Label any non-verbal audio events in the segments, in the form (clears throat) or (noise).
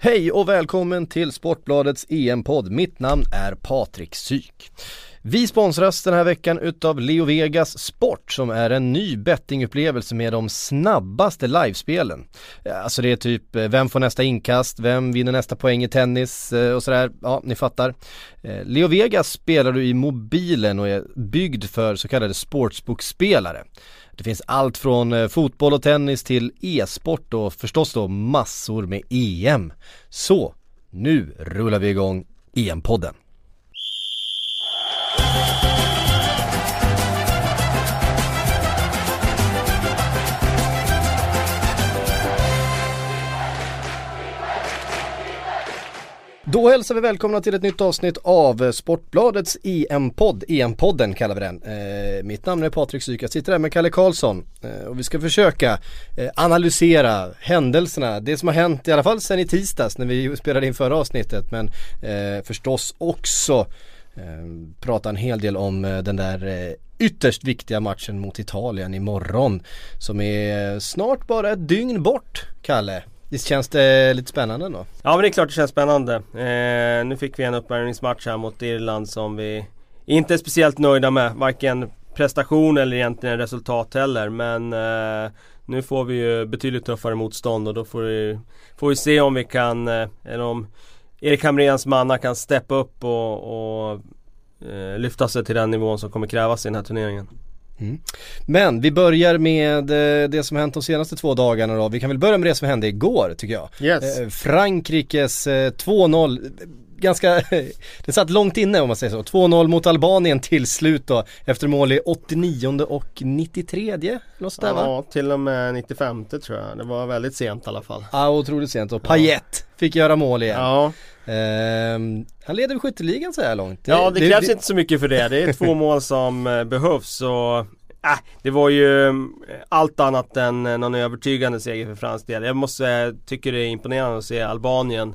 Hej och välkommen till Sportbladets EM-podd. Mitt namn är Patrik Syk. Vi sponsras den här veckan utav Leo Vegas Sport som är en ny bettingupplevelse med de snabbaste livespelen. Alltså det är typ eh, vem får nästa inkast, vem vinner nästa poäng i tennis eh, och sådär. Ja, ni fattar. Eh, Leo Vegas spelar du i mobilen och är byggd för så kallade sportsbookspelare. Det finns allt från eh, fotboll och tennis till e-sport och förstås då massor med EM. Så, nu rullar vi igång EM-podden. Då hälsar vi välkomna till ett nytt avsnitt av Sportbladets EM-podd, EM-podden kallar vi den. Eh, mitt namn är Patrik Syk, jag sitter här med Kalle Karlsson eh, och vi ska försöka eh, analysera händelserna, det som har hänt i alla fall sen i tisdags när vi spelade in förra avsnittet men eh, förstås också eh, prata en hel del om eh, den där eh, ytterst viktiga matchen mot Italien imorgon som är snart bara ett dygn bort, Kalle. Visst känns det lite spännande då? Ja men det är klart det känns spännande. Eh, nu fick vi en uppvärmningsmatch här mot Irland som vi inte är speciellt nöjda med. Varken prestation eller egentligen resultat heller. Men eh, nu får vi ju betydligt tuffare motstånd och då får vi, får vi se om vi kan, eh, eller om Erik Hamréns manna kan steppa upp och, och eh, lyfta sig till den nivån som kommer krävas i den här turneringen. Mm. Men vi börjar med eh, det som hänt de senaste två dagarna då. Vi kan väl börja med det som hände igår tycker jag. Yes. Eh, Frankrikes 2-0 ganska, (laughs) det satt långt inne om man säger så. 2-0 mot Albanien till slut då efter mål i 89 och 93 något sådär, va? Ja, till och med 95 tror jag. Det var väldigt sent i alla fall. Ja, otroligt sent och Payet ja. fick göra mål igen. Ja. Um, han leder skytteligan så här långt. ja, det, det krävs det, inte så mycket för det. Det är två mål som eh, behövs och Äh, det var ju eh, allt annat än eh, någon övertygande seger för fransk del. Jag måste tycker det är imponerande att se Albanien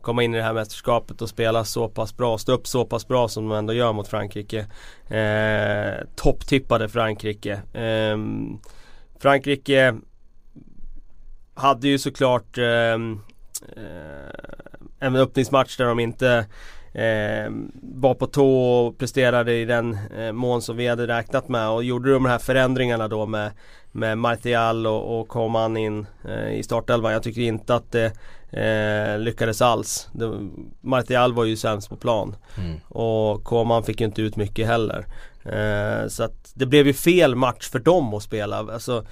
komma in i det här mästerskapet och spela så pass bra, stå upp så pass bra som de ändå gör mot Frankrike. Eh, Topptippade Frankrike. Eh, Frankrike hade ju såklart eh, en öppningsmatch där de inte eh, var på tå och presterade i den eh, mån som vi hade räknat med och gjorde de här förändringarna då med, med Martial och, och Coman in eh, i startelvan. Jag tycker inte att det eh, lyckades alls. Det, Martial var ju sämst på plan mm. och Coman fick ju inte ut mycket heller. Eh, så att det blev ju fel match för dem att spela. Alltså,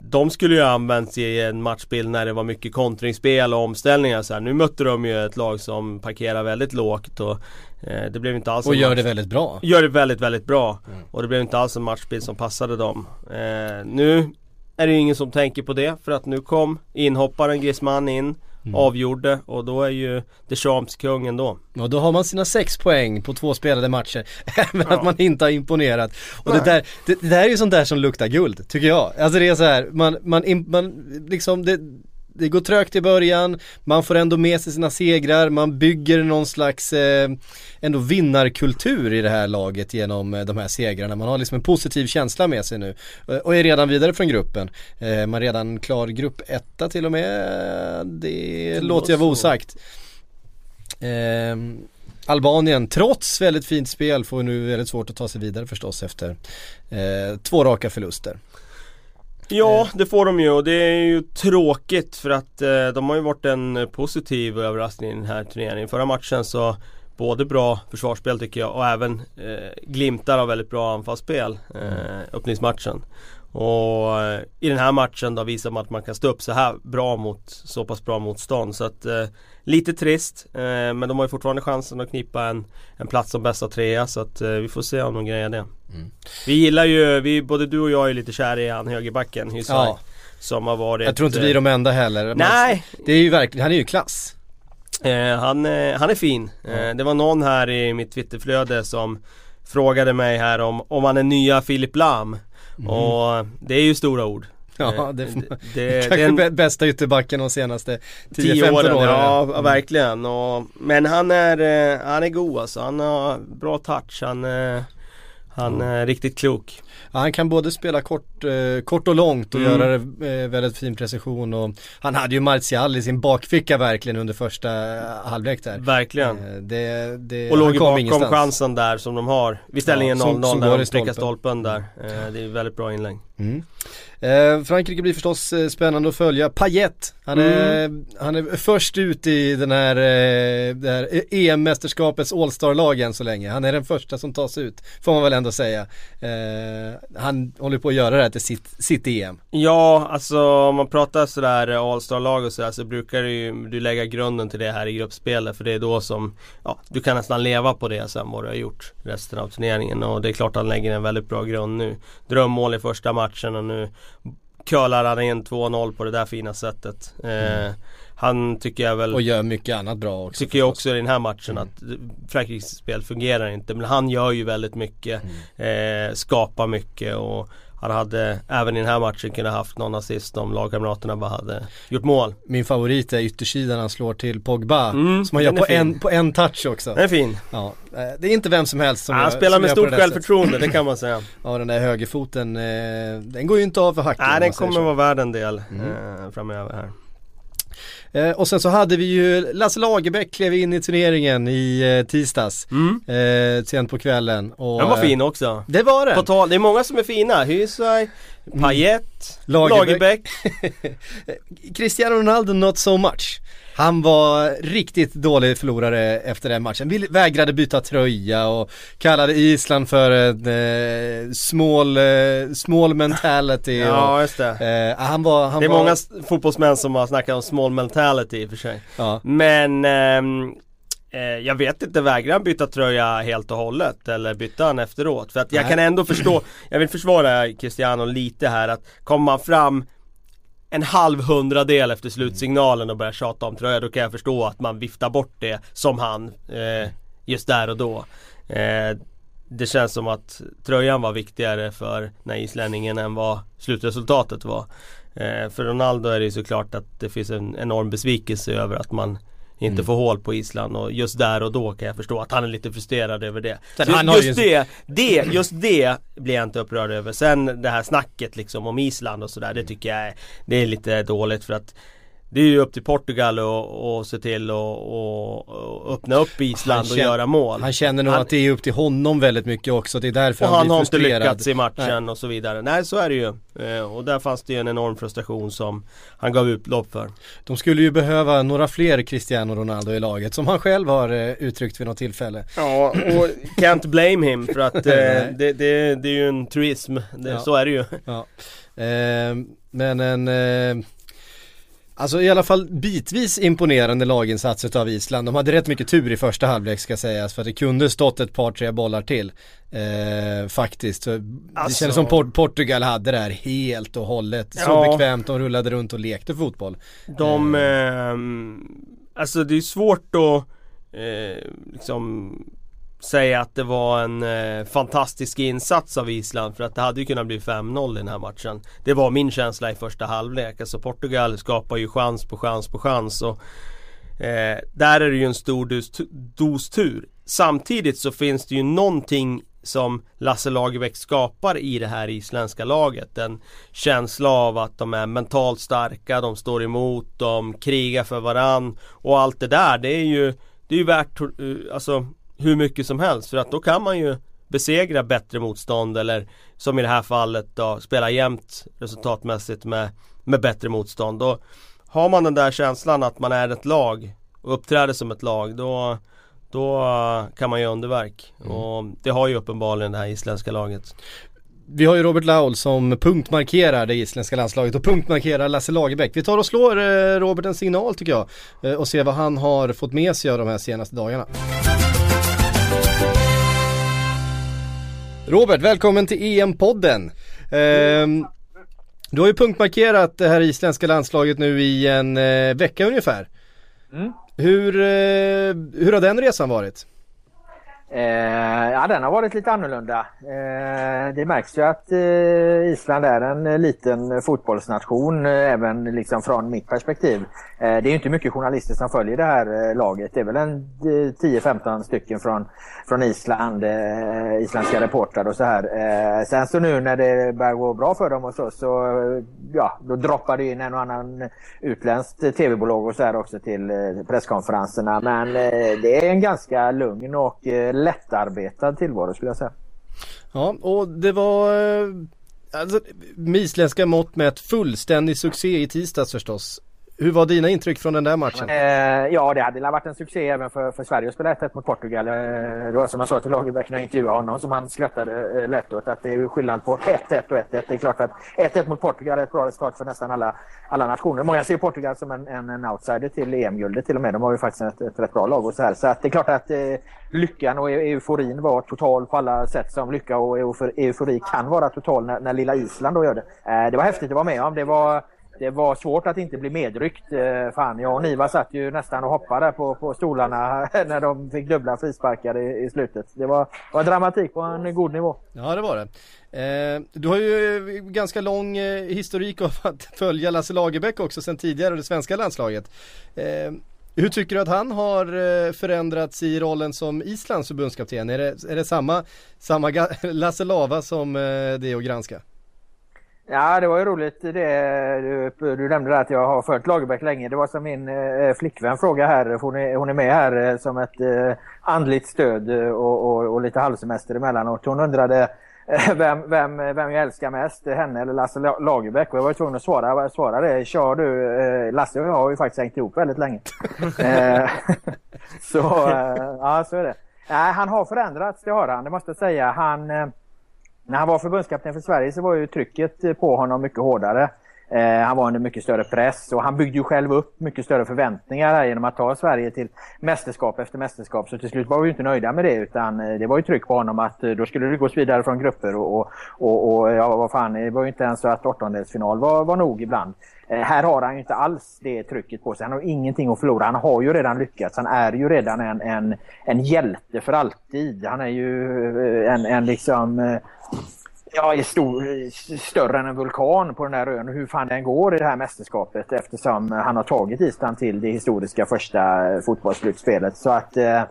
de skulle ju använts i en matchbild när det var mycket kontringsspel och omställningar så här. Nu mötte de ju ett lag som parkerar väldigt lågt och eh, det blev inte alls Och gör match... det väldigt bra Gör det väldigt, väldigt bra mm. Och det blev inte alls en matchbild som passade dem eh, Nu är det ingen som tänker på det för att nu kom inhopparen Griezmann in mm. avgjorde och då är ju Deschamps kung ändå. Och då har man sina sex poäng på två spelade matcher, (laughs) även ja. att man inte har imponerat. Och det där, det, det där är ju sånt där som luktar guld, tycker jag. Alltså det är så här, man, man, man liksom, det, det går trögt i början, man får ändå med sig sina segrar, man bygger någon slags eh, ändå vinnarkultur i det här laget genom eh, de här segrarna. Man har liksom en positiv känsla med sig nu eh, och är redan vidare från gruppen. Eh, man är redan klar grupp etta till och med, det, det låter jag vara osagt. Eh, Albanien, trots väldigt fint spel, får nu väldigt svårt att ta sig vidare förstås efter eh, två raka förluster. Ja, det får de ju och det är ju tråkigt för att eh, de har ju varit en positiv överraskning i den här turneringen. Förra matchen så både bra försvarsspel tycker jag och även eh, glimtar av väldigt bra anfallsspel eh, öppningsmatchen. Och eh, i den här matchen då visar man att man kan stå upp så här bra mot så pass bra motstånd. Så att eh, lite trist. Eh, men de har ju fortfarande chansen att knipa en, en plats som bästa trea. Så att eh, vi får se om de grejer det. Mm. Vi gillar ju, vi, både du och jag är lite kära i han högerbacken Hysaj. Ja. Som har varit Jag tror inte vi är de enda heller. Nej! Det är ju verkligen, han är ju klass. Eh, han, eh, han är fin. Mm. det var någon här i mitt Twitterflöde som frågade mig här om, om han är nya Filip Lam. Mm. Och det är ju stora ord. Ja, eh, det, det, det kanske en, bästa ytterbacken de senaste 10-15 åren. åren. Ja, mm. verkligen. Och, men han är, eh, han är god alltså. Han har bra touch. Han, han mm. är riktigt klok. Ja, han kan både spela kort eh, kort och långt och Mm. göra det eh, väldigt fin precision och han hade ju Martial i sin bakficka verkligen under första eh, halvlek där. Verkligen. Eh, Det, det, Och låg han ju bakom ingenstans. chansen där som de har vid ställningen Ja, som- 0-0 som går de prickar stolpen. där. Eh, Det är väldigt bra inlägg. Mm. Eh, Frankrike blir förstås eh, spännande att följa. Payet, han är, Mm. han är först ut i den här, eh, det här EM-mästerskapets All-star-lag än så länge. Han är den första som tas ut, får man väl ändå säga. Eh, han håller på att göra det här till sitt, sitt EM. Ja, alltså om man pratar sådär All-star-lag och sådär så brukar du ju du lägga grunden till det här i gruppspelet för det är då som Ja, du kan nästan leva på det sen vad du har gjort resten av turneringen och det är klart han lägger en väldigt bra grund nu. Drömmål i första matchen och nu curlar han in 2-0 på det där fina sättet. Eh, han tycker jag väl Och gör mycket annat bra också. Tycker jag också i den här matchen att Frankrikes spel fungerar inte men han gör ju väldigt mycket eh, Skapar mycket och han hade även i den här matchen kunnat haft någon assist om lagkamraterna bara hade gjort mål. Min favorit är yttersidan han slår till Pogba. Mm, som han gör på fin. en, på en touch också. Den är fin. Ja, eh, det är inte vem som helst som han gör, spelar som med stort självförtroende, det kan man säga. (laughs) Ja den där högerfoten, eh, den går ju inte av för hacken. Nej den kommer vara värd en del Mm. eh, framöver här. Eh, och sen så hade vi ju Lasse Lagerbäck klev in i turneringen i eh, tisdags. Mm. Eh, sent på kvällen. Och, Den var eh, fin också. Det var På den. tal, det är många som är fina. Hysaj, Payet, Lagerbäck. Lagerbäck. (laughs) Cristiano Ronaldo not so much. Han var riktigt dålig förlorare efter den matchen. Vill, vägrade byta tröja och kallade Island för en eh, small, eh, small mentality. Ja just det. eh, han var, han Det är var, många fotbollsmän som har snackat om small mentality i och för sig. Ja. Men ehm, eh, jag vet inte, vägrar han byta tröja helt och hållet? Eller bytte han efteråt? För att jag Nej. kan ändå förstå, jag vill försvara Cristiano lite här att kommer man fram en halv hundradel efter slutsignalen och börjar tjata om tröja då kan jag förstå att man viftar bort det som han eh, just där och då. Eh, det känns som att tröjan var viktigare för den här islänningen än vad slutresultatet var. Eh, för Ronaldo är det ju såklart att det finns en enorm besvikelse över att man inte Mm. får hål på Island och just där och då kan jag förstå att han är lite frustrerad över det. Sen har just ju- det, det, just det blir jag inte upprörd över. Sen det här snacket liksom om Island och sådär, det tycker jag är, det är lite dåligt för att det är ju upp till Portugal och, och se till och, och, och öppna upp Island och känner- göra mål. Han känner nog Han- att det är upp till honom väldigt mycket också. Det är därför och han, han blir har inte frustrerad. lyckats i matchen och så vidare. Nej så är det ju. Eh, och där fanns det ju en enorm frustration som han gav utlopp för. De skulle ju behöva några fler Cristiano Ronaldo i laget som han själv har eh, uttryckt vid något tillfälle. Ja och can't blame him för att (laughs) eh, Nej. det, det, det är ju en truism. Det, Ja. Så är det ju. Ja. Eh, men en eh, Alltså i alla fall bitvis imponerande laginsats utav Island. De hade rätt mycket tur i första halvlek ska sägas för att det kunde stått ett par tre bollar till. Eh, faktiskt. Så Det Alltså- kändes som Port- Portugal hade det här helt och hållet. Så Ja. bekvämt, de rullade runt och lekte fotboll. De, ehm, alltså det är svårt att eh, liksom säga att det var en eh, fantastisk insats av Island för att det hade ju kunnat bli 5-0 i den här matchen. Det var min känsla i första halvlek. Alltså Portugal skapar ju chans på chans på chans och eh, där är det ju en stor dos, dos tur. Samtidigt så finns det ju någonting som Lasse Lagerbäck skapar i det här isländska laget. En känsla av att de är mentalt starka, de står emot, de krigar för varann och allt det där det är ju Det är ju värt eh, alltså hur mycket som helst för att då kan man ju besegra bättre motstånd eller som i det här fallet då spela jämnt resultatmässigt med, med bättre motstånd. Då har man den där känslan att man är ett lag och uppträder som ett lag då då kan man göra underverk. Och det har ju uppenbarligen det här isländska laget. Vi har ju Robert Laul som punktmarkerar det isländska landslaget och punktmarkerar Lasse Lagerbäck. Vi tar och slår eh, Robert en signal tycker jag eh, och ser vad han har fått med sig av de här senaste dagarna. Robert, välkommen till EM-podden. Ehm, du har ju punktmarkerat det här isländska landslaget nu i en eh, vecka ungefär. Mm. Hur, eh, hur har den resan varit? Eh, ja, den har varit lite annorlunda. Eh, det märks ju att eh, Island är en eh, liten fotbollsnation, eh, även liksom från mitt perspektiv. Eh, det är inte mycket journalister som följer det här eh, laget. Det är väl en eh, 10-15 stycken från, från Island, eh, isländska reportrar och så här. sen så nu när det börjar gå bra för dem och så, så ja, då droppar det in en och annan utländskt tv-bolag och så här också till presskonferenserna. Men det är en ganska lugn och lättarbetad tillvaro skulle jag säga. Ja, och det var eh, alltså, med isländska mått med ett fullständig succé i tisdags förstås. Hur var dina intryck från den där matchen? Eh, ja, det hade varit en succé även för, för Sverige att spela 1 mot Portugal. Eh, det var som jag sa till Lagerbäck när jag intervjuade honom, som han skrattade eh, lätt åt, att det är skillnad på 1-1 och 1-1. Det är klart att 1-1 mot Portugal är ett bra resultat för nästan alla, alla nationer. Många ser Portugal som en, en, en outsider till EM-guldet till och med. De har ju faktiskt ett, ett rätt bra lag och så här. Så att det är klart att eh, lyckan och euforin var total på alla sätt som lycka och eufori kan vara total när, när lilla Island då gör det. Eh, det var häftigt att vara med om. Det var det var svårt att inte bli medryckt. Eh, fan, jag och Niva satt ju nästan och hoppade på, på stolarna (laughs) när de fick dubbla frisparkar i, i slutet. Det var, var dramatik på en god nivå. Ja det var det. Eh, du har ju eh, ganska lång eh, historik av att (laughs) följa Lasse Lagerbäck också sedan tidigare det svenska landslaget. Eh, hur tycker du att han har förändrats i rollen som Islands förbundskapten? Är det, är det samma, samma (laughs) Lasse Lava som det är att granska? Ja, det var ju roligt det du, du nämnde att jag har följt Lagerbäck länge. Det var som min eh, flickvän frågade här, hon är, hon är med här eh, som ett eh, andligt stöd eh, och, och, och lite halvsemester emellanåt. Hon undrade eh, vem, vem, vem jag älskar mest, henne eller Lasse Lagerbäck. Och jag var tvungen att svara, svara det. Kör du, eh, Lasse och jag har ju faktiskt hängt ihop väldigt länge. (laughs) (laughs) så, ja så är det. Nej, han har förändrats, det har han, det måste jag säga. Han när han var förbundskapten för Sverige så var ju trycket eh, på honom mycket hårdare. Eh, han var under mycket större press och han byggde ju själv upp mycket större förväntningar här genom att ta Sverige till mästerskap efter mästerskap. Så till slut var vi inte nöjda med det utan eh, det var ju tryck på honom att eh, då skulle det gås vidare från grupper och, och, och, och ja, vad fan, det var ju inte ens så att åttondelsfinal var, var nog ibland. Eh, här har han ju inte alls det trycket på sig. Han har ingenting att förlora. Han har ju redan lyckats. Han är ju redan en, en, en hjälte för alltid. Han är ju en, en liksom ja, är stor, större än en vulkan på den här ön. Hur fan den går i det här mästerskapet eftersom han har tagit Island till det historiska första fotbollsslutspelet. Så att eh,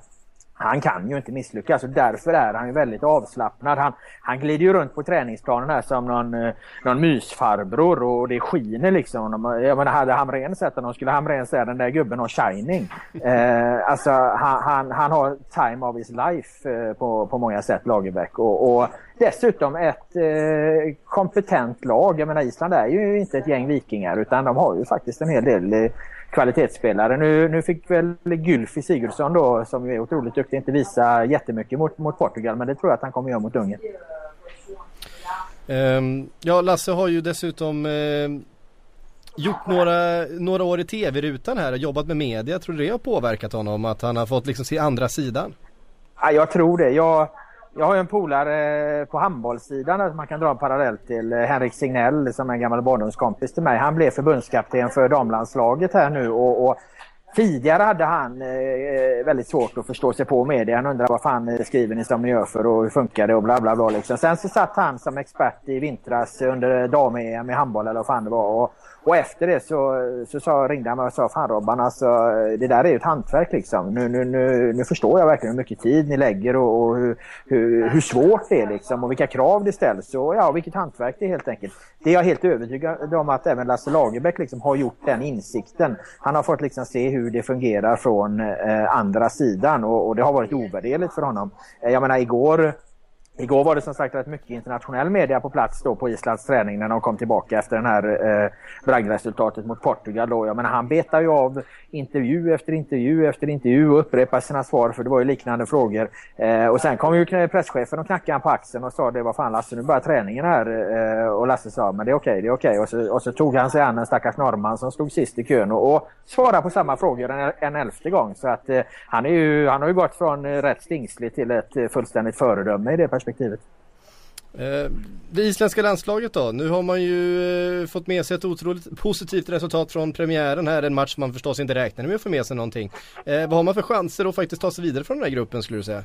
han kan ju inte misslyckas och därför är han ju väldigt avslappnad. Han, han glider ju runt på träningsplanen här som någon, eh, någon mysfarbror och det skiner liksom. Jag menar, hade Hamrén sett honom skulle Hamrén säga den där gubben har shining. Eh, (laughs) alltså han, han, han, har time of his life eh, på, på många sätt, Lagerbäck. Och, och dessutom ett eh, kompetent lag. Jag menar Island är ju inte ett gäng vikingar utan de har ju faktiskt en hel del eh, kvalitetsspelare. Nu, nu fick väl Gylfi Sigurdsson då, som är otroligt duktig, inte visa jättemycket mot, mot Portugal men det tror jag att han kommer göra mot Ungern. Um, ja, Lasse har ju dessutom uh, gjort några, några år i tv-rutan här och jobbat med media. Tror du det har påverkat honom att han har fått liksom se andra sidan? Ja, jag tror det. Jag, jag har ju en polare eh, på handbollssidan som man kan dra en parallell till eh, Henrik Signell som är en gammal barndomskompis till mig. Han blev förbundskapten för damlandslaget här nu och, och Tidigare hade han eh, eh väldigt svårt att förstå sig på media. Han undrade vad fan skriver ni som ni gör för och hur funkar det och bla bla bla. Liksom. Sen så satt han som expert i vintras under dam-EM i handboll eller vad fan det var. Och, och efter det så, så sa, ringde han mig och sa Fan Robban alltså det där är ju ett hantverk liksom. Nu, nu, nu, nu förstår jag verkligen hur mycket tid ni lägger och, och hur, hur, hur, svårt det är liksom och vilka krav det ställs och ja vilket hantverk det är helt enkelt. Det är jag helt övertygad om att även Lasse Lagerbäck liksom har gjort den insikten. Han har fått liksom se hur det fungerar från eh, andra sidan och, och, det har varit ovärderligt för honom. Eh, jag menar igår Igår var det som sagt rätt mycket internationell media på plats då på Islands träning när de kom tillbaka efter den här eh, braggresultatet mot Portugal. Då. Jag menar, han betar ju av intervju efter intervju efter intervju och upprepar sina svar för det var ju liknande frågor. Eh, och sen kom ju presschefen och knackade på axeln och sa det var fan Lasse nu börjar träningen här. Eh, och Lasse sa men det är okej, okay, det är okej. Okay. Och, så, och så tog han sig an en stackars norrman som stod sist i kön och, och svarade på samma frågor en, en elfte gång. Så att eh, han, är ju, han har ju gått från eh, rätt stingslig till ett eh, fullständigt föredöme i det perspektivet perspektivet. Eh, det isländska landslaget då? Nu har man ju eh, fått med sig ett otroligt positivt resultat från premiären här. En match man förstås inte räknade med att få med sig någonting. Eh, vad har man för chanser att faktiskt ta sig vidare från den här gruppen skulle du säga?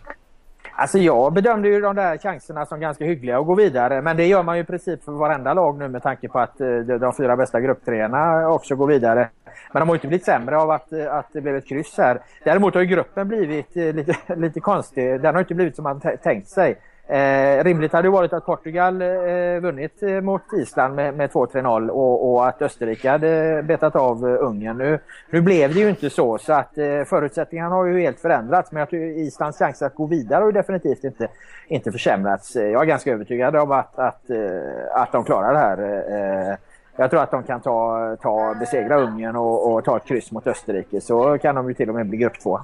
Alltså jag bedömde ju de där chanserna som ganska hyggliga att gå vidare. Men det gör man ju i princip för varenda lag nu med tanke på att de fyra bästa grupptreorna också går vidare. Men de har ju inte blivit sämre av att, att det blev ett kryss här. Däremot har ju gruppen blivit lite, (laughs) lite konstig. Den har inte blivit som man tänkt sig. Eh, rimligt hade varit att Portugal eh, vunnit eh, mot Island med, med 2-3-0 och, och, att Österrike hade betat av eh, Ungern. Nu, nu blev det ju inte så så att eh, förutsättningarna har ju helt förändrats men att Islands chans att gå vidare har ju definitivt inte, inte försämrats. Eh, jag är ganska övertygad om att, att, eh, att de klarar det här. Eh, jag tror att de kan ta, ta besegra Ungern och, och ta ett kryss mot Österrike så kan de ju till och med bli grupp två.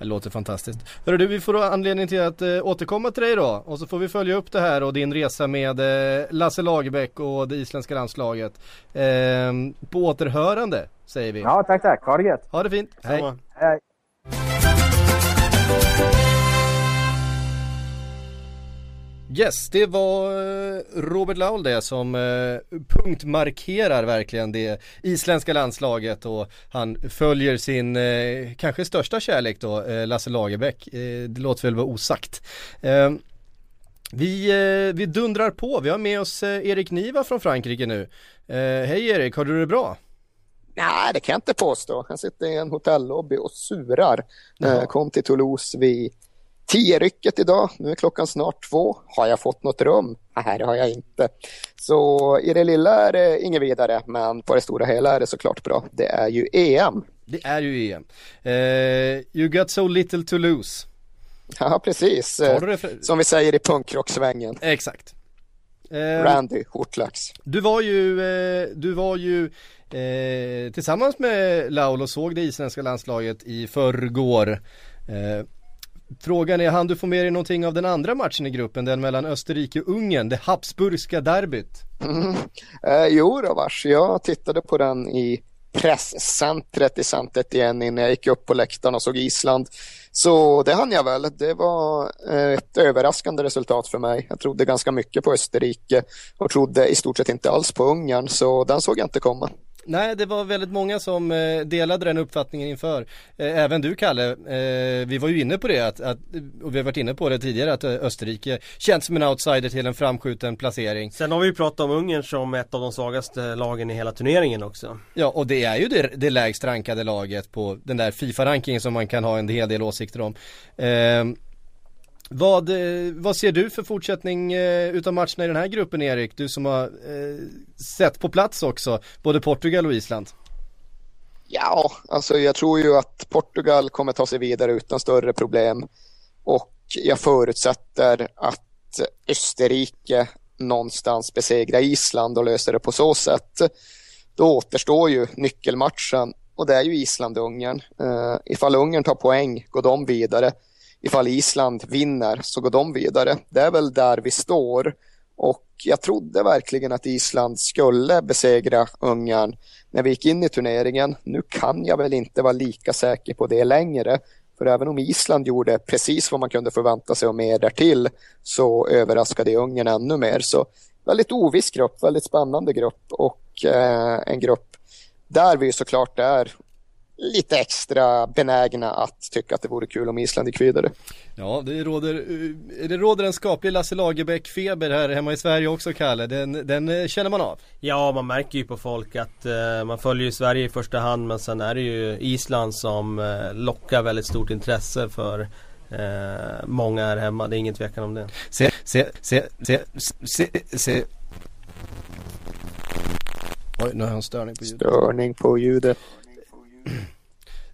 Det låter fantastiskt. Hörru du, vi får anledning till att eh, återkomma till dig då och så får vi följa upp det här och din resa med eh, Lasse Lagerbäck och det isländska landslaget. Eh, på återhörande säger vi. Ja, tack tack. Ha det gött. Ha det fint. Hej. Hej. Yes, det var eh, Robert Laul det som eh, punktmarkerar verkligen det isländska landslaget och han följer sin eh, kanske största kärlek då, Lasse Lagerbäck. Det låter väl vara osagt. Ehm, vi, vi dundrar på, vi har med oss Erik Niva från Frankrike nu. Hej Erik, har du det bra? Nej, det kan jag inte påstå. Jag sitter i en hotellobby och surar. Jaha. Kom till Toulouse vid tio rycket idag. Nu är klockan snart två. Har jag fått något rum? Nej, det har jag inte. Så i det lilla är det inget vidare, men på det stora hela är det såklart bra. Det är ju EM. Det är ju EM. Uh, you got so little to lose. Ja, precis. För... Som vi säger i punkrocksvängen. Exakt. Uh, Randy Hortlax. Du var ju, uh, du var ju uh, tillsammans med Laul och såg det isländska landslaget i förrgår. Frågan är, han du få med dig någonting av den andra matchen i gruppen, den mellan Österrike och Ungern, det Habsburgska derbyt? Mm. Eh, jo då vars, jag tittade på den i presscentret i centret igen innan jag gick upp på läktaren och såg Island. Så det hann jag väl. Det var eh, ett överraskande resultat för mig. Jag trodde ganska mycket på Österrike och trodde i stort sett inte alls på Ungern, så den såg jag inte komma. Nej, det var väldigt många som eh, delade den uppfattningen inför. Eh, även du Kalle, eh, vi var ju inne på det att, att, och vi har varit inne på det tidigare att Österrike känns som en outsider till en framskjuten placering. Sen har vi ju pratat om Ungern som ett av de svagaste lagen i hela turneringen också. Ja, och det är ju det, det lägst rankade laget på den där Fifa-rankingen som man kan ha en hel del åsikter om. Vad, eh, vad ser du för fortsättning eh, utav matcherna i den här gruppen Erik? Du som har eh, sett på plats också, både Portugal och Island. Ja, alltså jag tror ju att Portugal kommer ta sig vidare utan större problem. Och jag förutsätter att Österrike någonstans besegrar Island och löser det på så sätt. Då återstår ju nyckelmatchen och det är ju Island-Ungern. Uh, ifall Ungern tar poäng går de vidare ifall Island vinner så går de vidare. Det är väl där vi står och jag trodde verkligen att Island skulle besegra Ungern när vi gick in i turneringen. Nu kan jag väl inte vara lika säker på det längre. För även om Island gjorde precis vad man kunde förvänta sig och mer därtill så överraskade Ungern ännu mer. Så väldigt oviss grupp, väldigt spännande grupp och eh, en grupp där vi såklart är lite extra benägna att tycka att det vore kul om Island gick vidare. Ja, det råder, eh, det råder en skaplig Lasse Lagerbäck-feber här hemma i Sverige också, Kalle. Den, den eh, känner man av. Ja, man märker ju på folk att uh, man följer ju Sverige i första hand men sen är det ju Island som uh, lockar väldigt stort intresse för uh, många här hemma. Det är ingen tvekan om det. Se, se, se, se, se, se. Oj, nu har jag en störning på ljudet. Störning på ljudet.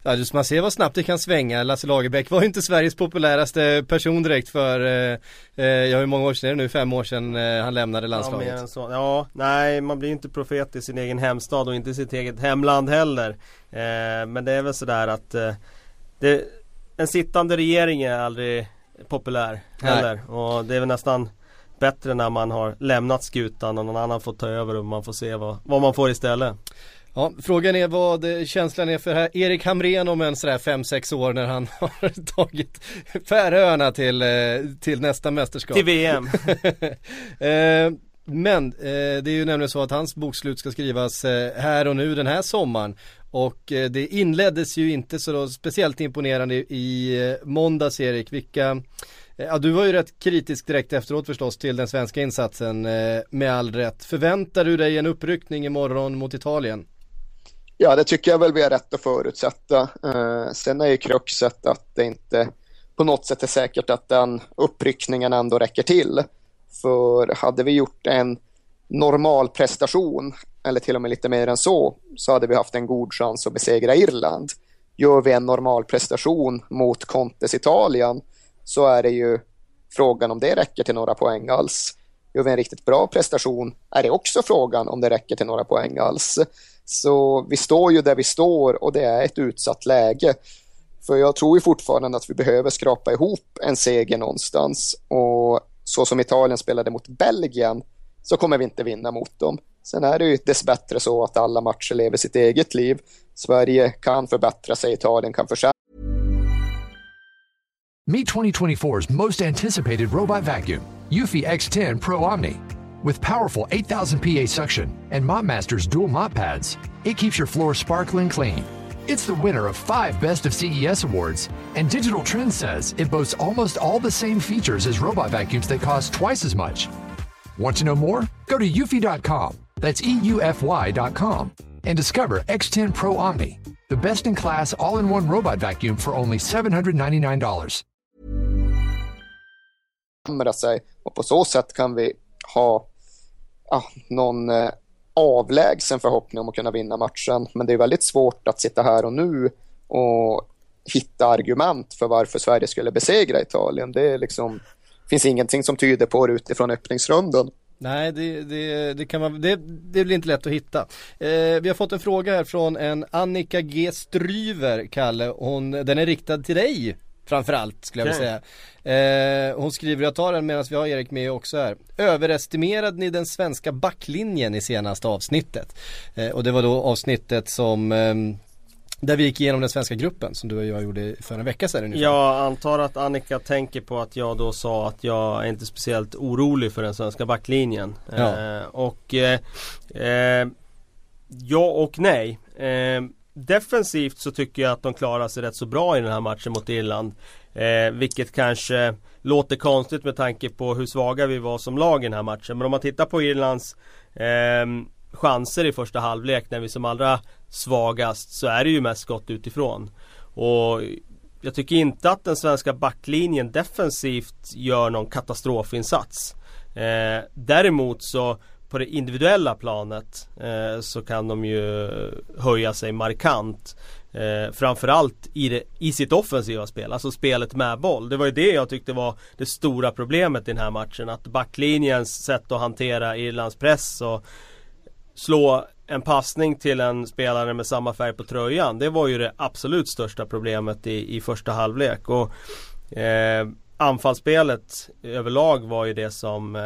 Ja, just man ser vad snabbt det kan svänga. Lasse Lagerbäck var ju inte Sveriges populäraste person direkt för, eh, eh ja hur många år sedan är det nu? Fem år sedan eh, han lämnade landslaget. Ja, så. ja, nej man blir ju inte profet i sin egen hemstad och inte i sitt eget hemland heller. Eh, men det är väl sådär att eh, det, en sittande regering är aldrig populär heller. Nej. Och det är väl nästan bättre när man har lämnat skutan och någon annan får ta över och man får se vad, vad man får istället. Ja, frågan är vad känslan är för här Erik Hamrén om en sådär 5-6 år när han (laughs) har tagit Färöarna till, eh, till nästa mästerskap. Till VM. (laughs) Eh, men eh, det är ju nämligen så att hans bokslut ska skrivas här och nu den här sommaren. Och det inleddes ju inte så speciellt imponerande i måndags Erik. Vilka Ja, du var ju rätt kritisk direkt efteråt förstås till den svenska insatsen eh, med all rätt. Förväntar du dig en uppryckning imorgon mot Italien? Ja, det tycker jag väl vi har rätt att förutsätta. Eh, sen är ju kruxet att det inte på något sätt är säkert att den uppryckningen ändå räcker till. För hade vi gjort en normal prestation, eller till och med lite mer än så, så hade vi haft en god chans att besegra Irland. Gör vi en normal prestation mot Contes Italien så är det ju frågan om det räcker till några poäng alls. Gör vi en riktigt bra prestation är det också frågan om det räcker till några poäng alls. Så vi står ju där vi står och det är ett utsatt läge. För jag tror ju fortfarande att vi behöver skrapa ihop en seger någonstans och så som Italien spelade mot Belgien så kommer vi inte vinna mot dem. Sen är det ju dessbättre så att alla matcher lever sitt eget liv. Sverige kan förbättra sig, Italien kan försämra Meet 2024's most anticipated robot vacuum, Eufy X10 Pro Omni. With powerful 8000 PA suction and MopMaster's dual mop pads, it keeps your floor sparkling clean. It's the winner of five Best of CES awards, and Digital Trends says it boasts almost all the same features as robot vacuums that cost twice as much. Want to know more? Go to eufy.com, that's EUFY.com, and discover X10 Pro Omni, the best in class all in one robot vacuum for only $799. sig och på så sätt kan vi ha ja, någon eh, avlägsen förhoppning om att kunna vinna matchen. Men det är väldigt svårt att sitta här och nu och hitta argument för varför Sverige skulle besegra Italien. Det är liksom, finns ingenting som tyder på det utifrån öppningsrundan. Nej, det, det, det, kan man, det, det blir inte lätt att hitta. Eh, vi har fått en fråga här från en Annika G. Stryver, Kalle. Hon, den är riktad till dig framförallt skulle jag vilja säga. Eh, hon skriver, jag tar den medan vi har Erik med också här. Överestimerade ni den svenska backlinjen i senaste avsnittet? Eh, och det var då avsnittet som eh, där vi gick igenom den svenska gruppen som du och jag gjorde för en vecka sedan ungefär. Jag antar att Annika tänker på att jag då sa att jag är inte speciellt orolig för den svenska backlinjen. Ja. Eh, och eh, eh, Ja och nej. Eh, defensivt så tycker jag att de klarar sig rätt så bra i den här matchen mot Irland. Eh, vilket kanske låter konstigt med tanke på hur svaga vi var som lag i den här matchen. Men om man tittar på Irlands eh, chanser i första halvlek när vi som allra svagast så är det ju mest skott utifrån. Och jag tycker inte att den svenska backlinjen defensivt gör någon katastrofinsats. Eh, däremot så på det individuella planet eh, så kan de ju höja sig markant. Eh, framförallt i, det, i sitt offensiva spel, alltså spelet med boll. Det var ju det jag tyckte var det stora problemet i den här matchen. Att backlinjens sätt att hantera Irlands press och slå en passning till en spelare med samma färg på tröjan. Det var ju det absolut största problemet i, i första halvlek. Och, eh, anfallsspelet överlag var ju det som eh,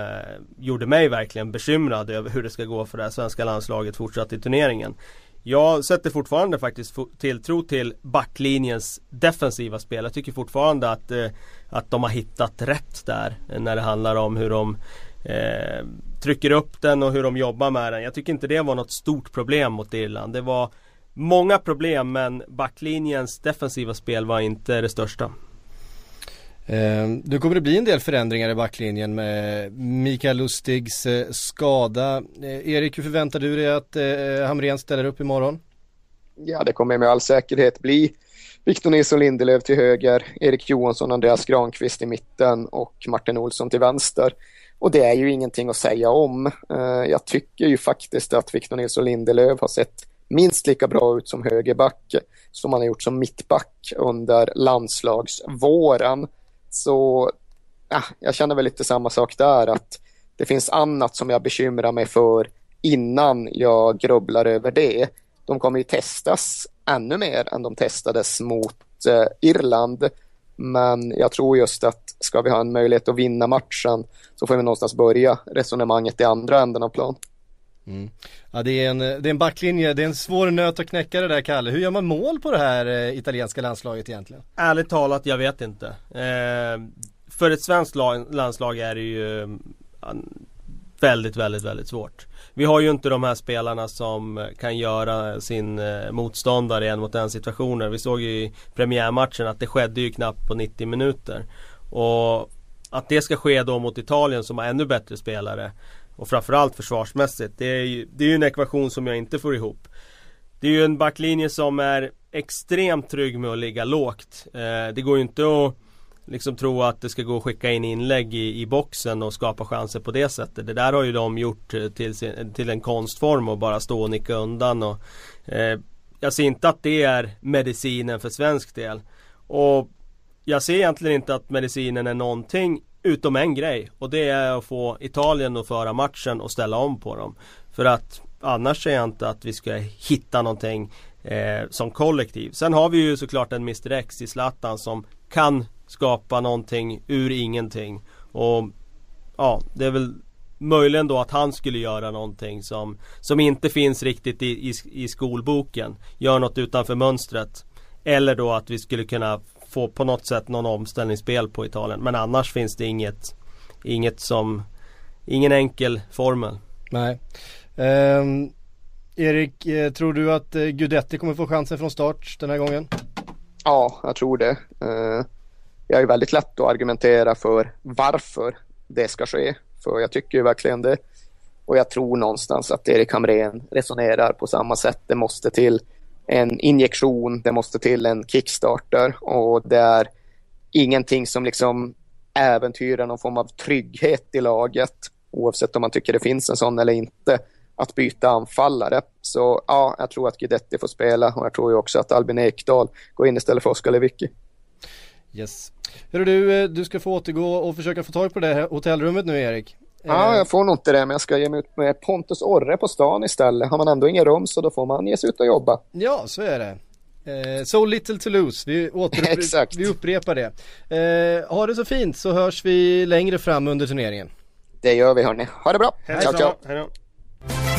gjorde mig verkligen bekymrad över hur det ska gå för det här svenska landslaget fortsatt i turneringen. Jag sätter fortfarande faktiskt tilltro till backlinjens defensiva spel. Jag tycker fortfarande att, eh, att de har hittat rätt där när det handlar om hur de eh, trycker upp den och hur de jobbar med den. Jag tycker inte det var något stort problem mot Irland. Det var många problem men backlinjens defensiva spel var inte det största. Eh, nu kommer det bli en del förändringar i backlinjen med Mikael Lustigs eh, skada. Eh, Erik, hur förväntar du dig att Hamrén ställer upp imorgon? Ja, det kommer med all säkerhet bli Victor Nilsson Lindelöf till höger, Erik Johansson, Andreas Granqvist i mitten och Martin Olsson till vänster. Och det är ju ingenting att säga om. Jag tycker ju faktiskt att Victor Nilsson Lindelöf har sett minst lika bra ut som högerback som han har gjort som mittback under landslagsvåren. Så ja, jag känner väl lite samma sak där att det finns annat som jag bekymrar mig för innan jag grubblar över det. De kommer ju testas ännu mer än de testades mot eh, Irland. Men jag tror just att ska vi ha en möjlighet att vinna matchen så får vi någonstans börja resonemanget i andra änden av plan. Mm. Ja det är, en, det är en backlinje, det är en svår nöt att knäcka det där Kalle. Hur gör man mål på det här eh, italienska landslaget egentligen? Ärligt talat, jag vet inte. Eh, för ett svenskt lag, landslag är det ju eh, väldigt, väldigt, väldigt svårt. Vi har ju inte de här spelarna som kan göra sin eh, motståndare en mot en situationer. Vi såg ju i premiärmatchen att det skedde ju knappt på 90 minuter. Och att det ska ske då mot Italien som har ännu bättre spelare och framförallt försvarsmässigt. Det är ju det är en ekvation som jag inte får ihop. Det är ju en backlinje som är extremt trygg med att ligga lågt. Eh, det går ju inte att liksom tro att det ska gå att skicka in inlägg i, i boxen och skapa chanser på det sättet. Det där har ju de gjort eh, till, sin, till en konstform och bara stå och nicka undan. Och, eh, jag ser inte att det är medicinen för svensk del. Och jag ser egentligen inte att medicinen är någonting utom en grej. Och det är att få Italien att föra matchen och ställa om på dem. För att annars ser jag inte att vi ska hitta någonting eh, som kollektiv. Sen har vi ju såklart en Mr X i Zlatan som kan skapa någonting ur ingenting. Och ja, det är väl möjligen då att han skulle göra någonting som, som inte finns riktigt i, i, i skolboken. Gör något utanför mönstret. Eller då att vi skulle kunna få på något sätt någon omställningsspel på Italien. Men annars finns det inget, inget som, ingen enkel formel. Nej. Um, Erik, eh, tror du att eh, Gudetti kommer få chansen från start den här gången? Ja, jag tror det. Uh, jag är väldigt lätt att argumentera för varför det ska ske. För jag tycker ju verkligen det. Och jag tror någonstans att Erik Hamrén resonerar på samma sätt. Det måste till en injektion, det måste till en kickstarter och det är ingenting som liksom äventyrar någon form av trygghet i laget oavsett om man tycker det finns en sån eller inte att byta anfallare. Så ja, jag tror att Guidetti får spela och jag tror ju också att Albin Ekdal går in istället för Oskar Lewicki. Yes. Hörru du, eh, du ska få återgå och försöka få tag på det här hotellrummet nu Erik. Ja, jag får nog inte det, men jag ska ge mig ut med Pontus Orre på stan istället. Har man ändå ingen rum så då får man ge sig ut och jobba. Ja, så är det. Eh, so little to lose, vi, återupprepar, (laughs) vi upprepar det. Eh, ha det så fint så hörs vi längre fram under turneringen. Det gör vi hörni. Ha det bra. Hej ciao, ciao. Hej då.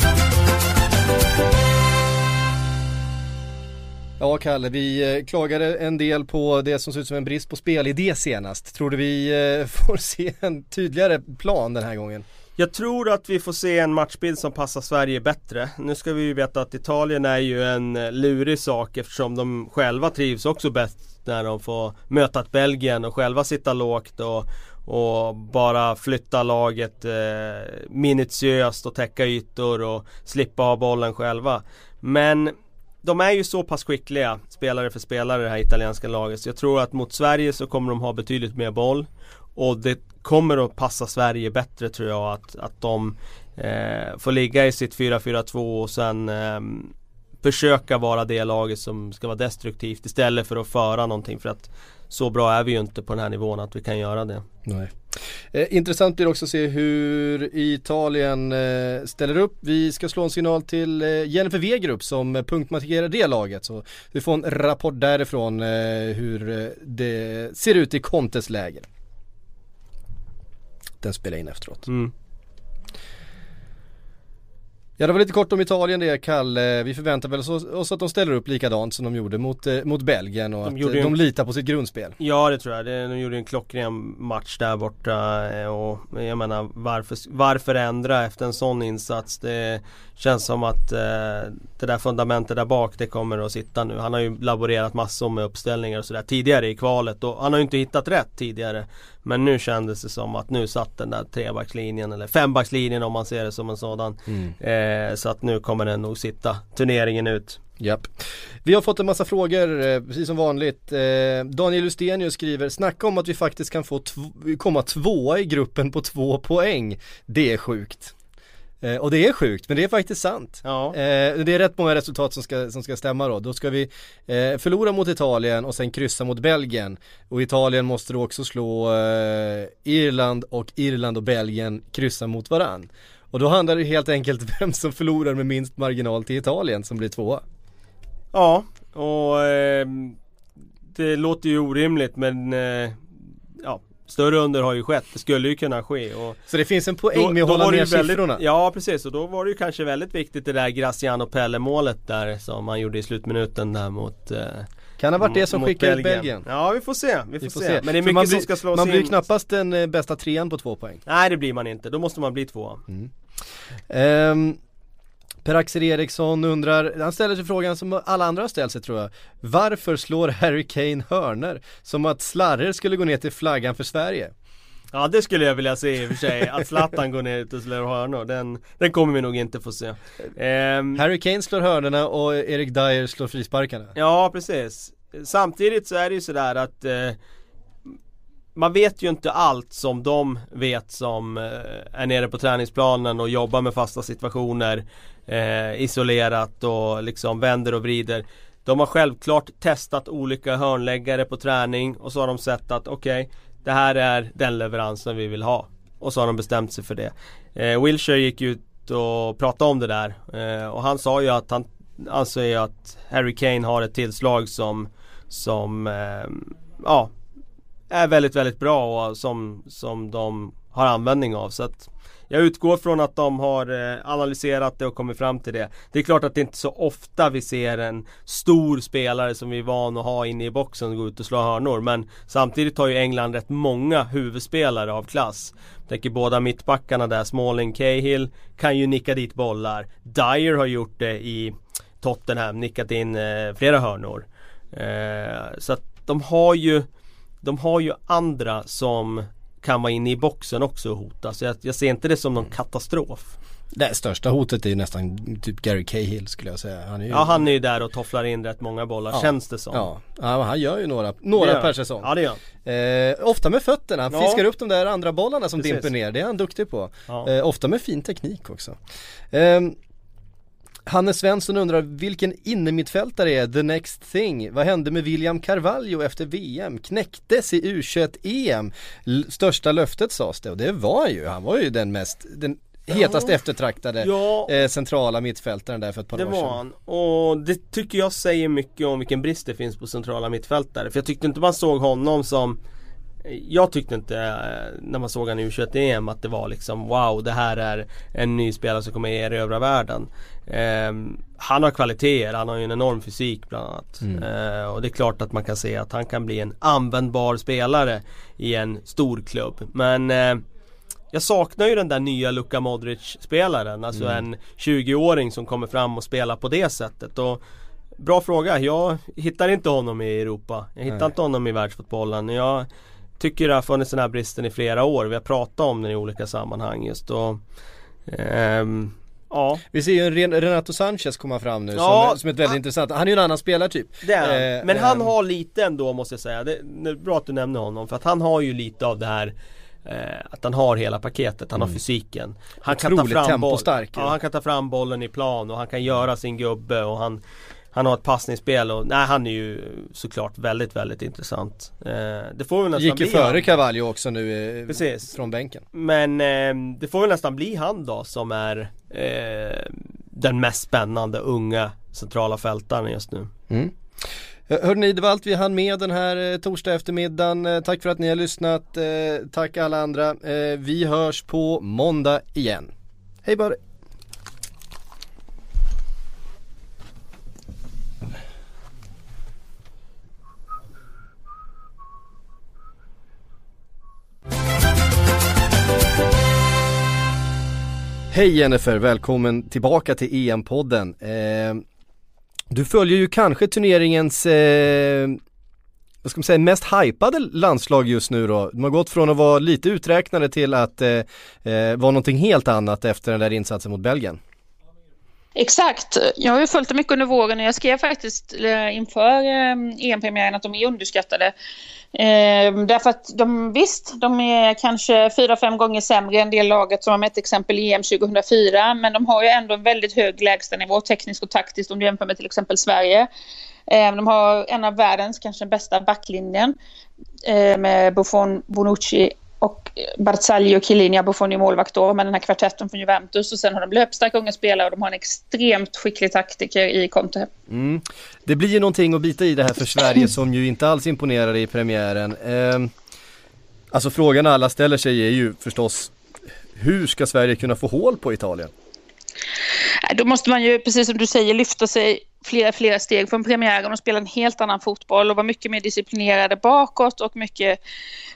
Ja Kalle, vi eh, klagade en del på det som ser ut som en brist på spelidé senast. Tror du vi eh, (laughs) får se en tydligare plan den här gången? Jag tror att vi får se en matchbild som passar Sverige bättre. Nu ska vi ju veta att Italien är ju en eh, lurig sak eftersom de själva trivs också bäst när de får möta ett Belgien och själva sitta lågt och, och bara flytta laget eh, minutiöst och täcka ytor och slippa ha bollen själva. Men de är ju så pass skickliga spelare för spelare det här italienska laget så jag tror att mot Sverige så kommer de ha betydligt mer boll. Och det kommer att passa Sverige bättre tror jag att, att de eh, får ligga i sitt 4-4-2 och sen eh, försöka vara det laget som ska vara destruktivt istället för att föra någonting för att så bra är vi ju inte på den här nivån att vi kan göra det. Nej. Eh, intressant blir också att se hur Italien eh, ställer upp. Vi ska slå en signal till eh, Jennifer Wegerup som punktmarkerar det laget. Så vi får en rapport därifrån eh, hur eh, det ser ut i Contes läger. Den spelar in efteråt. Mm. Ja det var lite kort om Italien det Kalle. Vi förväntar väl oss att de ställer upp likadant som de gjorde mot, eh, mot Belgien och de att eh, de litar på sitt grundspel. Ja det tror jag. De gjorde en klockren match där borta eh, och jag menar varför, varför ändra efter en sån insats? Det känns som att det där fundamentet där bak det kommer att sitta nu. Han har ju laborerat massor med uppställningar och sådär tidigare i kvalet och han har ju inte hittat rätt tidigare. Men nu kändes det som att nu satt den där trebackslinjen eller fembackslinjen om man ser det som en sådan. Mm. Eh, så att nu kommer den nog sitta turneringen ut. Japp. Vi har fått en massa frågor, eh, precis som vanligt. Eh, Daniel Ustenius skriver, snacka om att vi faktiskt kan få komma tvåa i gruppen på två poäng. Det är sjukt. Eh, och det är sjukt, men det är faktiskt sant. Ja. Eh, det är rätt många resultat som ska, som ska stämma då. Då ska vi eh, förlora mot Italien och sen kryssa mot Belgien. Och Italien måste då också slå eh, Irland och Irland och Belgien kryssa mot varann. Och då handlar det helt enkelt (laughs) vem som förlorar med minst marginal till Italien som blir tvåa. Ja, och eh, det låter ju orimligt men eh, Större under har ju skett, det skulle ju kunna ske och Så det finns en poäng då, med att hålla ner siffrorna? Ja precis, och då var det ju kanske väldigt viktigt det där Graciano Pelle målet där som man gjorde i slutminuten där mot eh, kan ha varit det som skickade ut Belgien. Ja vi får se, vi får, vi får se. se. Men det är mycket blir, som ska slås Man blir in. knappast den eh, bästa trean på två poäng. Nej det blir man inte, då måste man bli två. Mm. Um, Per-Axel Eriksson undrar, han ställer sig frågan som alla andra har ställt sig tror jag. Varför slår Harry Kane hörner? Som att Slarrer skulle gå ner till flaggan för Sverige. Ja det skulle jag vilja se i och för sig. Att Zlatan går ner och slår hörnor. Den, den kommer vi nog inte få se. Um, Harry Kane slår hörnorna och Erik Dyer slår frisparkarna. Ja precis. Samtidigt så är det ju sådär att eh, man vet ju inte allt som de vet som eh, är nere på träningsplanen och jobbar med fasta situationer eh, isolerat och liksom vänder och vrider. De har självklart testat olika hörnläggare på träning och så har de sett att okej okay, det här är den leveransen vi vill ha. Och så har de bestämt sig för det. Eh, Wilshire gick ut och pratade om det där eh, och han sa ju att han anser att Harry Kane har ett tillslag som som eh, ja är väldigt, väldigt bra och som, som de har användning av. Så att jag utgår från att de har eh, analyserat det och kommit fram till det. Det är klart att det inte är så ofta vi ser en stor spelare som vi är van att ha inne i boxen gå ut och slå hörnor. Men samtidigt har ju England rätt många huvudspelare av klass. Jag tänker båda mittbackarna där, Smalling, Cahill kan ju nicka dit bollar. Dyer har gjort det i Tottenham, nickat in eh, flera hörnor. Eh, så att de har ju de har ju andra som kan vara inne i boxen också och hota. Så jag, jag ser inte det som någon katastrof. Det största hotet är ju nästan typ Gary Cahill skulle jag säga. Han är ju... Ja han är ju där och tofflar in rätt många bollar ja. känns det som. Ja, ja han gör ju några, några per säsong. Ja det gör han. Eh, ofta med fötterna, han ja. fiskar upp de där andra bollarna som Precis. dimper ner. Det är han duktig på. Eh, ofta med fin teknik också. Eh, Hannes Svensson undrar vilken innermittfältare är the next thing? Vad hände med William Carvalho efter VM? Knäcktes i U21-EM? Största löftet sades det och det var ju, han var ju den mest, den hetast ja. eftertraktade ja. eh, centrala mittfältaren där för ett par det år sedan. Det var han. Och det tycker jag säger mycket om vilken brist det finns på centrala mittfältare. För jag tyckte inte man såg honom som jag tyckte inte eh, när man såg han i U21-EM att det var liksom wow det här är en ny spelare som kommer erövra världen. Eh, han har kvaliteter, han har ju en enorm fysik bland annat. Mm. Eh, och det är klart att man kan se att han kan bli en användbar spelare i en stor klubb. Men eh, jag saknar ju den där nya Luka Modric spelaren. Alltså mm. en 20-åring som kommer fram och spelar på det sättet. Och Bra fråga, jag hittar inte honom i Europa. Jag hittar Nej. inte honom i världsfotbollen. Jag tycker det har funnits den här bristen i flera år. Vi har pratat om den i olika sammanhang just och ehm, Ja. Vi ser ju en Renato Sanchez komma fram nu ja, som, som ett väldigt ah, intressant, han är ju en annan spelartyp. Det är han. Eh, Men han eh, har lite ändå måste jag säga, det, är bra att du nämner honom för att han har ju lite av det här eh, att han har hela paketet, han mm. har fysiken. Han kan, ta fram boll, ja, han kan ta fram bollen i plan och han kan göra sin gubbe och han han har ett passningsspel och nej han är ju såklart väldigt väldigt intressant. Eh, det får väl nästan Gick ju före Cavallo också nu eh, Precis. från bänken. Men eh, det får väl nästan bli han då som är eh, den mest spännande unga centrala fältaren just nu. Mm. Hörrni, det var allt vi hann med den här eh, torsdag eftermiddagen. Eh, tack för att ni har lyssnat. Tack alla andra. Vi hörs på måndag igen. Hej bara! Hej Jennifer, välkommen tillbaka till EM-podden. Eh, du följer ju kanske turneringens, eh, vad ska man säga, mest hypade landslag just nu då. De har gått från att vara lite uträknade till att eh, eh vara någonting helt annat efter den där insatsen mot Belgien. Exakt. Jag har ju följt det mycket under våren och jag skrev faktiskt eh, inför eh, EM-premiären att de är underskattade. Eh, därför att de visst, de är kanske fyra, fem gånger sämre än det laget som var med ett exempel i EM 2004. Men de har ju ändå en väldigt hög lägstanivå tekniskt och taktiskt om du jämför med till exempel Sverige. Eh, de har en av världens kanske bästa backlinjen eh, med Buffon, Bonucci och Barzagli och Chiellini Buffon i målvakt då med den här kvartetten från Juventus och sen har de löpstarka unga spelare och de har en extremt skicklig taktiker i Conte. Mm. Det blir ju någonting att bita i det här för Sverige (clears throat) som ju inte alls imponerade i premiären. Eh, alltså frågan alla ställer sig är ju förstås hur ska Sverige kunna få hål på Italien? Äh, då måste man ju, precis som du säger, lyfta sig flera, flera steg från premiären och spela en helt annan fotboll och vara mycket mer disciplinerade bakåt och mycket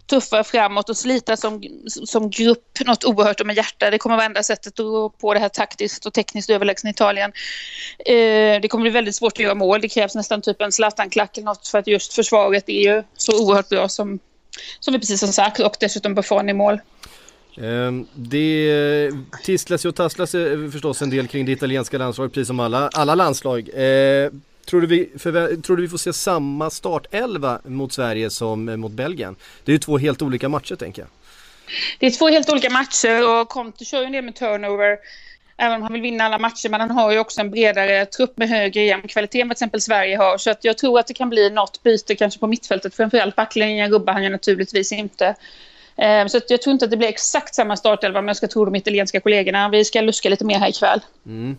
tuffare framåt och slita som, som grupp något oerhört och med hjärta. Det kommer vara enda sättet att gå på det här taktiskt och tekniskt överlägsna Italien. Eh, det kommer bli väldigt svårt att göra mål. Det krävs nästan typ en Zlatan-klack eller något för att just försvaret är ju så oerhört bra som Som vi precis har sagt och dessutom Buffon i mål. Ehm, det tisslas och tasslas eh, förstås en del kring det italienska landslaget precis som alla, alla landslag. Ehm, tror, du vi tror du vi får se samma startelva mot Sverige som eh, mot Belgien? Det är ju två helt olika matcher tänker jag. Det är två helt olika matcher och Conte kör ju en del med turnover. Även om han vill vinna alla matcher, men han har ju också en bredare trupp med högre e jämn kvalitet än vad till exempel Sverige har. Så att jag tror att det kan bli något byte kanske på mittfältet. Framförallt backlinjen rubbar han ju naturligtvis inte. Eh, så jag tror inte att det blir exakt samma startelva om jag ska tro de italienska kollegorna. Vi ska luska lite mer här ikväll. Mm.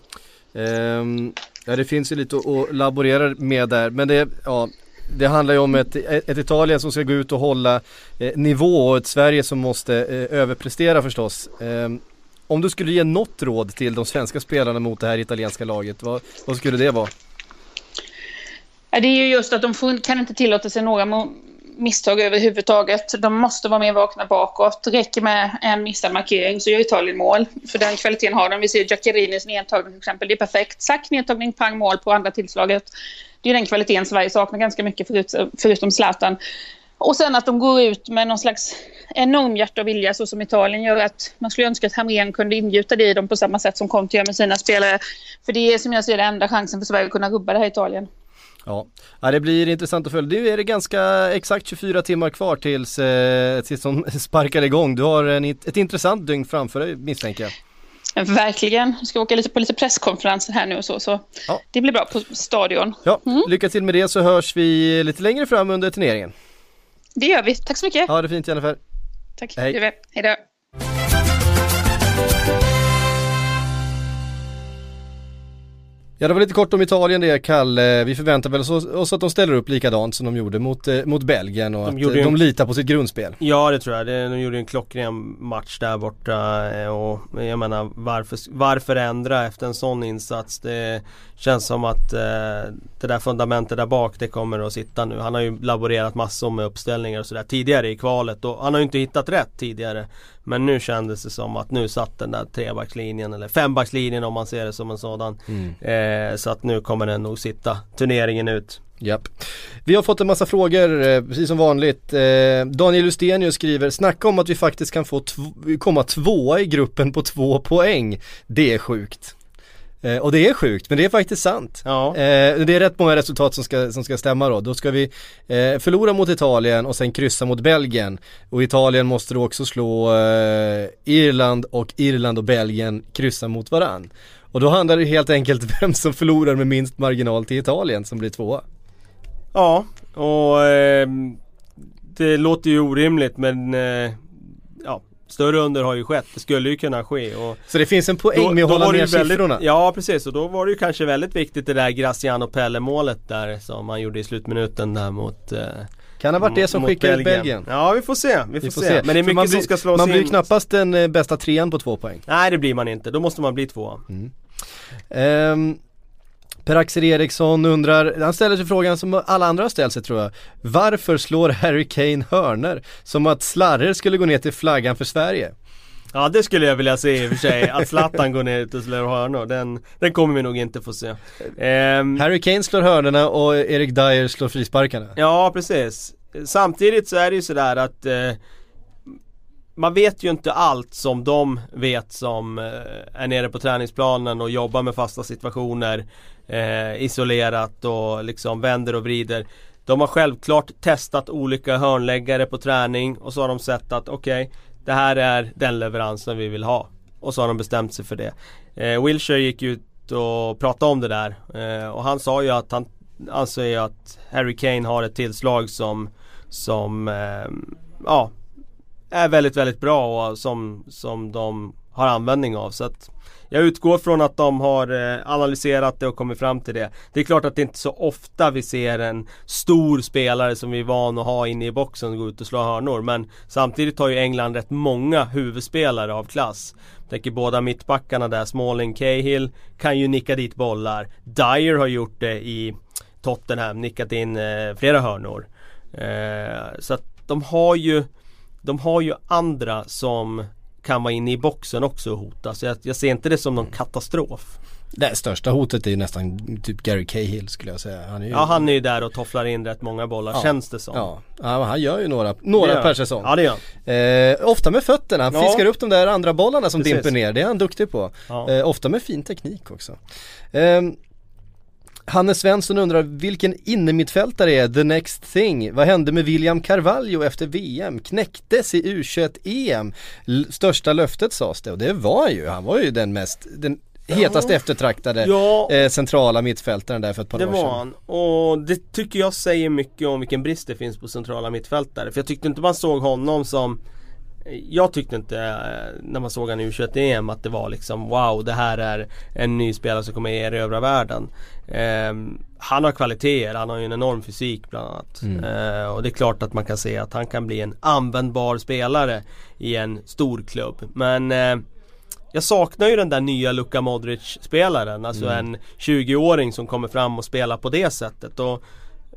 Um, ja det finns ju lite att laborera med där men det, ja, det handlar ju om ett, ett Italien som ska gå ut och hålla eh, nivå och ett Sverige som måste eh, överprestera förstås. Eh, om du skulle ge något råd till de svenska spelarna mot det här italienska laget, vad, vad skulle det vara? Det är ju just att de kan inte tillåta sig några misstag överhuvudtaget. De måste vara mer vakna bakåt. Det räcker med en missad markering så gör Italien mål. För den kvaliteten har de. Vi ser Giaccherinis nedtagning till exempel. Det är perfekt. Sack, nedtagning, pang, mål på andra tillslaget. Det är den kvaliteten Sverige saknar ganska mycket förut, förutom Zlatan. Och sen att de går ut med någon slags enorm hjärta och vilja så som Italien gör att man skulle önska att Hamrén kunde ingjuta det i dem på samma sätt som Conte gör med sina spelare. För det är som jag ser det enda chansen för Sverige att kunna rubba det här Italien. Ja. ja, det blir intressant att följa. Nu är det ganska exakt 24 timmar kvar tills, eh, tills de (laughs) sparkar igång. Du har en, ett intressant dygn framför dig misstänker jag. Verkligen. Jag ska åka lite på lite presskonferenser här nu och så. Så ja. det blir bra på stadion. Ja, mm. lycka till med det så hörs vi lite längre fram under turneringen. Det gör vi. Tack så mycket. Ha det fint Jennifer. Tack. Hej. Hej då. Ja det var lite kort om Italien det Kalle. Vi förväntar väl oss att de ställer upp likadant som de gjorde mot, eh, mot Belgien och de att de en... litar på sitt grundspel. Ja det tror jag. De gjorde en klockren match där borta eh, och jag menar varför, varför ändra efter en sån insats? Det känns som att eh, det där fundamentet där bak det kommer att sitta nu. Han har ju laborerat massor med uppställningar och sådär tidigare i kvalet och han har ju inte hittat rätt tidigare. Men nu kändes det som att nu satt den där trebackslinjen eller fembackslinjen om man ser det som en sådan. Mm. Eh, så att nu kommer den nog sitta turneringen ut. Japp. Vi har fått en massa frågor, eh, precis som vanligt. Eh, Daniel Ustenius skriver, snacka om att vi faktiskt kan få komma tvåa i gruppen på två poäng. Det är sjukt. Eh, och det är sjukt, men det är faktiskt sant. Ja. Det är rätt många resultat som ska, som ska stämma då. Då ska vi förlora mot Italien och sen kryssa mot Belgien. Och Italien måste då också slå Irland och Irland och Belgien kryssa mot varann. Och då handlar det helt enkelt (laughs) vem som förlorar med minst marginal till Italien som blir tvåa. Ja, och eh, det låter ju orimligt men eh, Större under har ju skett, det skulle ju kunna ske och Så det finns en poäng då, med att hålla ner siffrorna? Ja precis och då var det ju kanske väldigt viktigt det där Graciano Pelle målet där som han gjorde i slutminuten där mot eh, kan ha varit det som skickade ut Belgien. Ja vi får se, vi får, vi får se. se. Men det är mycket blir, som ska slås Man blir in. knappast den eh, bästa trean på två poäng. Nej det blir man inte, då måste man bli tvåa. Mm. Um, Per-Axel Eriksson undrar, han ställer sig frågan som alla andra har ställt sig tror jag. Varför slår Harry Kane hörner? Som att slarrer skulle gå ner till flaggan för Sverige. Ja det skulle jag vilja se i och för sig, att Zlatan går ner och slår hörnor. Den, den kommer vi nog inte få se. Um, Harry Kane slår hörnorna och Erik Dyer slår frisparkarna. Ja precis. Samtidigt så är det ju sådär att eh, man vet ju inte allt som de vet som eh, är nere på träningsplanen och jobbar med fasta situationer eh, isolerat och liksom vänder och vrider. De har självklart testat olika hörnläggare på träning och så har de sett att okej, okay, det här är den leveransen vi vill ha. Och så har de bestämt sig för det. Eh, Wilshire gick ut och pratade om det där eh, och han sa ju att han anser ju att Harry Kane har ett tillslag som som eh, ja är väldigt väldigt bra och som, som de har användning av så att jag utgår från att de har eh, analyserat det och kommit fram till det. Det är klart att det inte är så ofta vi ser en stor spelare som vi är van att ha inne i boxen gå ut och slå hörnor. Men samtidigt har ju England rätt många huvudspelare av klass. Jag tänker båda mittbackarna där, Smalling, Cahill kan ju nicka dit bollar. Dyer har gjort det i Tottenham, nickat in eh, flera hörnor. Eh, så att de har ju De har ju andra som kan vara inne i boxen också och hota. Så jag, jag ser inte det som någon katastrof. Det största hotet är ju nästan typ Gary Cahill skulle jag säga. Han är ju... Ja han är ju där och tofflar in rätt många bollar ja. känns det som. Ja, ja han gör ju några, några per säsong. Ja det gör han. Eh, ofta med fötterna, han ja. fiskar upp de där andra bollarna som Precis. dimper ner. Det är han duktig på. Eh, ofta med fin teknik också. Eh, Hannes Svensson undrar vilken innermittfältare är the next thing? Vad hände med William Carvalho efter VM? Knäcktes i U21-EM? Största löftet sades det och det var ju, han var ju den mest, den hetast eftertraktade ja, eh, centrala mittfältaren där för ett par år sedan. Det var han. Och det tycker jag säger mycket om vilken brist det finns på centrala mittfältare. För jag tyckte inte man såg honom som jag tyckte inte eh, när man såg han i U21-EM att det var liksom wow det här är en ny spelare som kommer erövra världen. Eh, han har kvaliteter, han har ju en enorm fysik bland annat. Mm. Eh, och det är klart att man kan se att han kan bli en användbar spelare i en stor klubb. Men eh, jag saknar ju den där nya Luka Modric-spelaren. Alltså mm. en 20-åring som kommer fram och spelar på det sättet. Och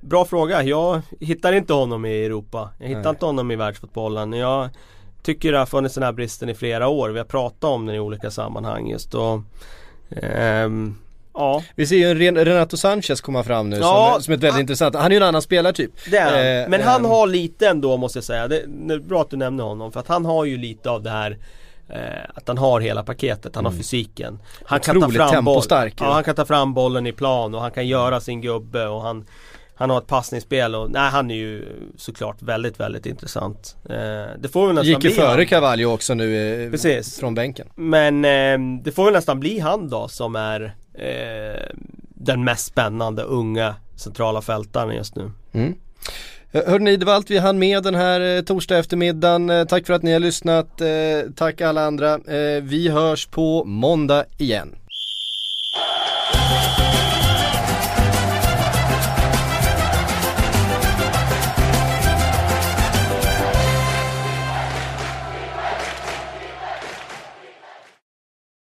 Bra fråga. Jag hittar inte honom i Europa. Jag hittar Nej. inte honom i världsfotbollen. Jag tycker det har funnits den här bristen i flera år. Vi har pratat om den i olika sammanhang just och ehm, Ja. Vi ser ju en Renato Sanchez komma fram nu ja, som, som ett väldigt han, intressant, han är ju en annan spelartyp. Det är eh, Men han eh, har lite ändå måste jag säga, det, det är bra att du nämner honom för att han har ju lite av det här Eh, att han har hela paketet, han mm. har fysiken. Han kan, ta fram boll, ja, han kan ta fram bollen i plan och han kan göra sin gubbe och han Han har ett passningsspel och nej han är ju såklart väldigt väldigt intressant. Eh, det får väl nästan Gick ju före Cavallo också nu eh, Precis. från bänken. Men eh, det får väl nästan bli han då som är eh, den mest spännande unga centrala fältaren just nu. Mm. Hörrni, det var allt vi hann med den här eh, torsdag eftermiddagen. Eh, tack för att ni har lyssnat. Tack alla andra. Vi hörs på måndag igen.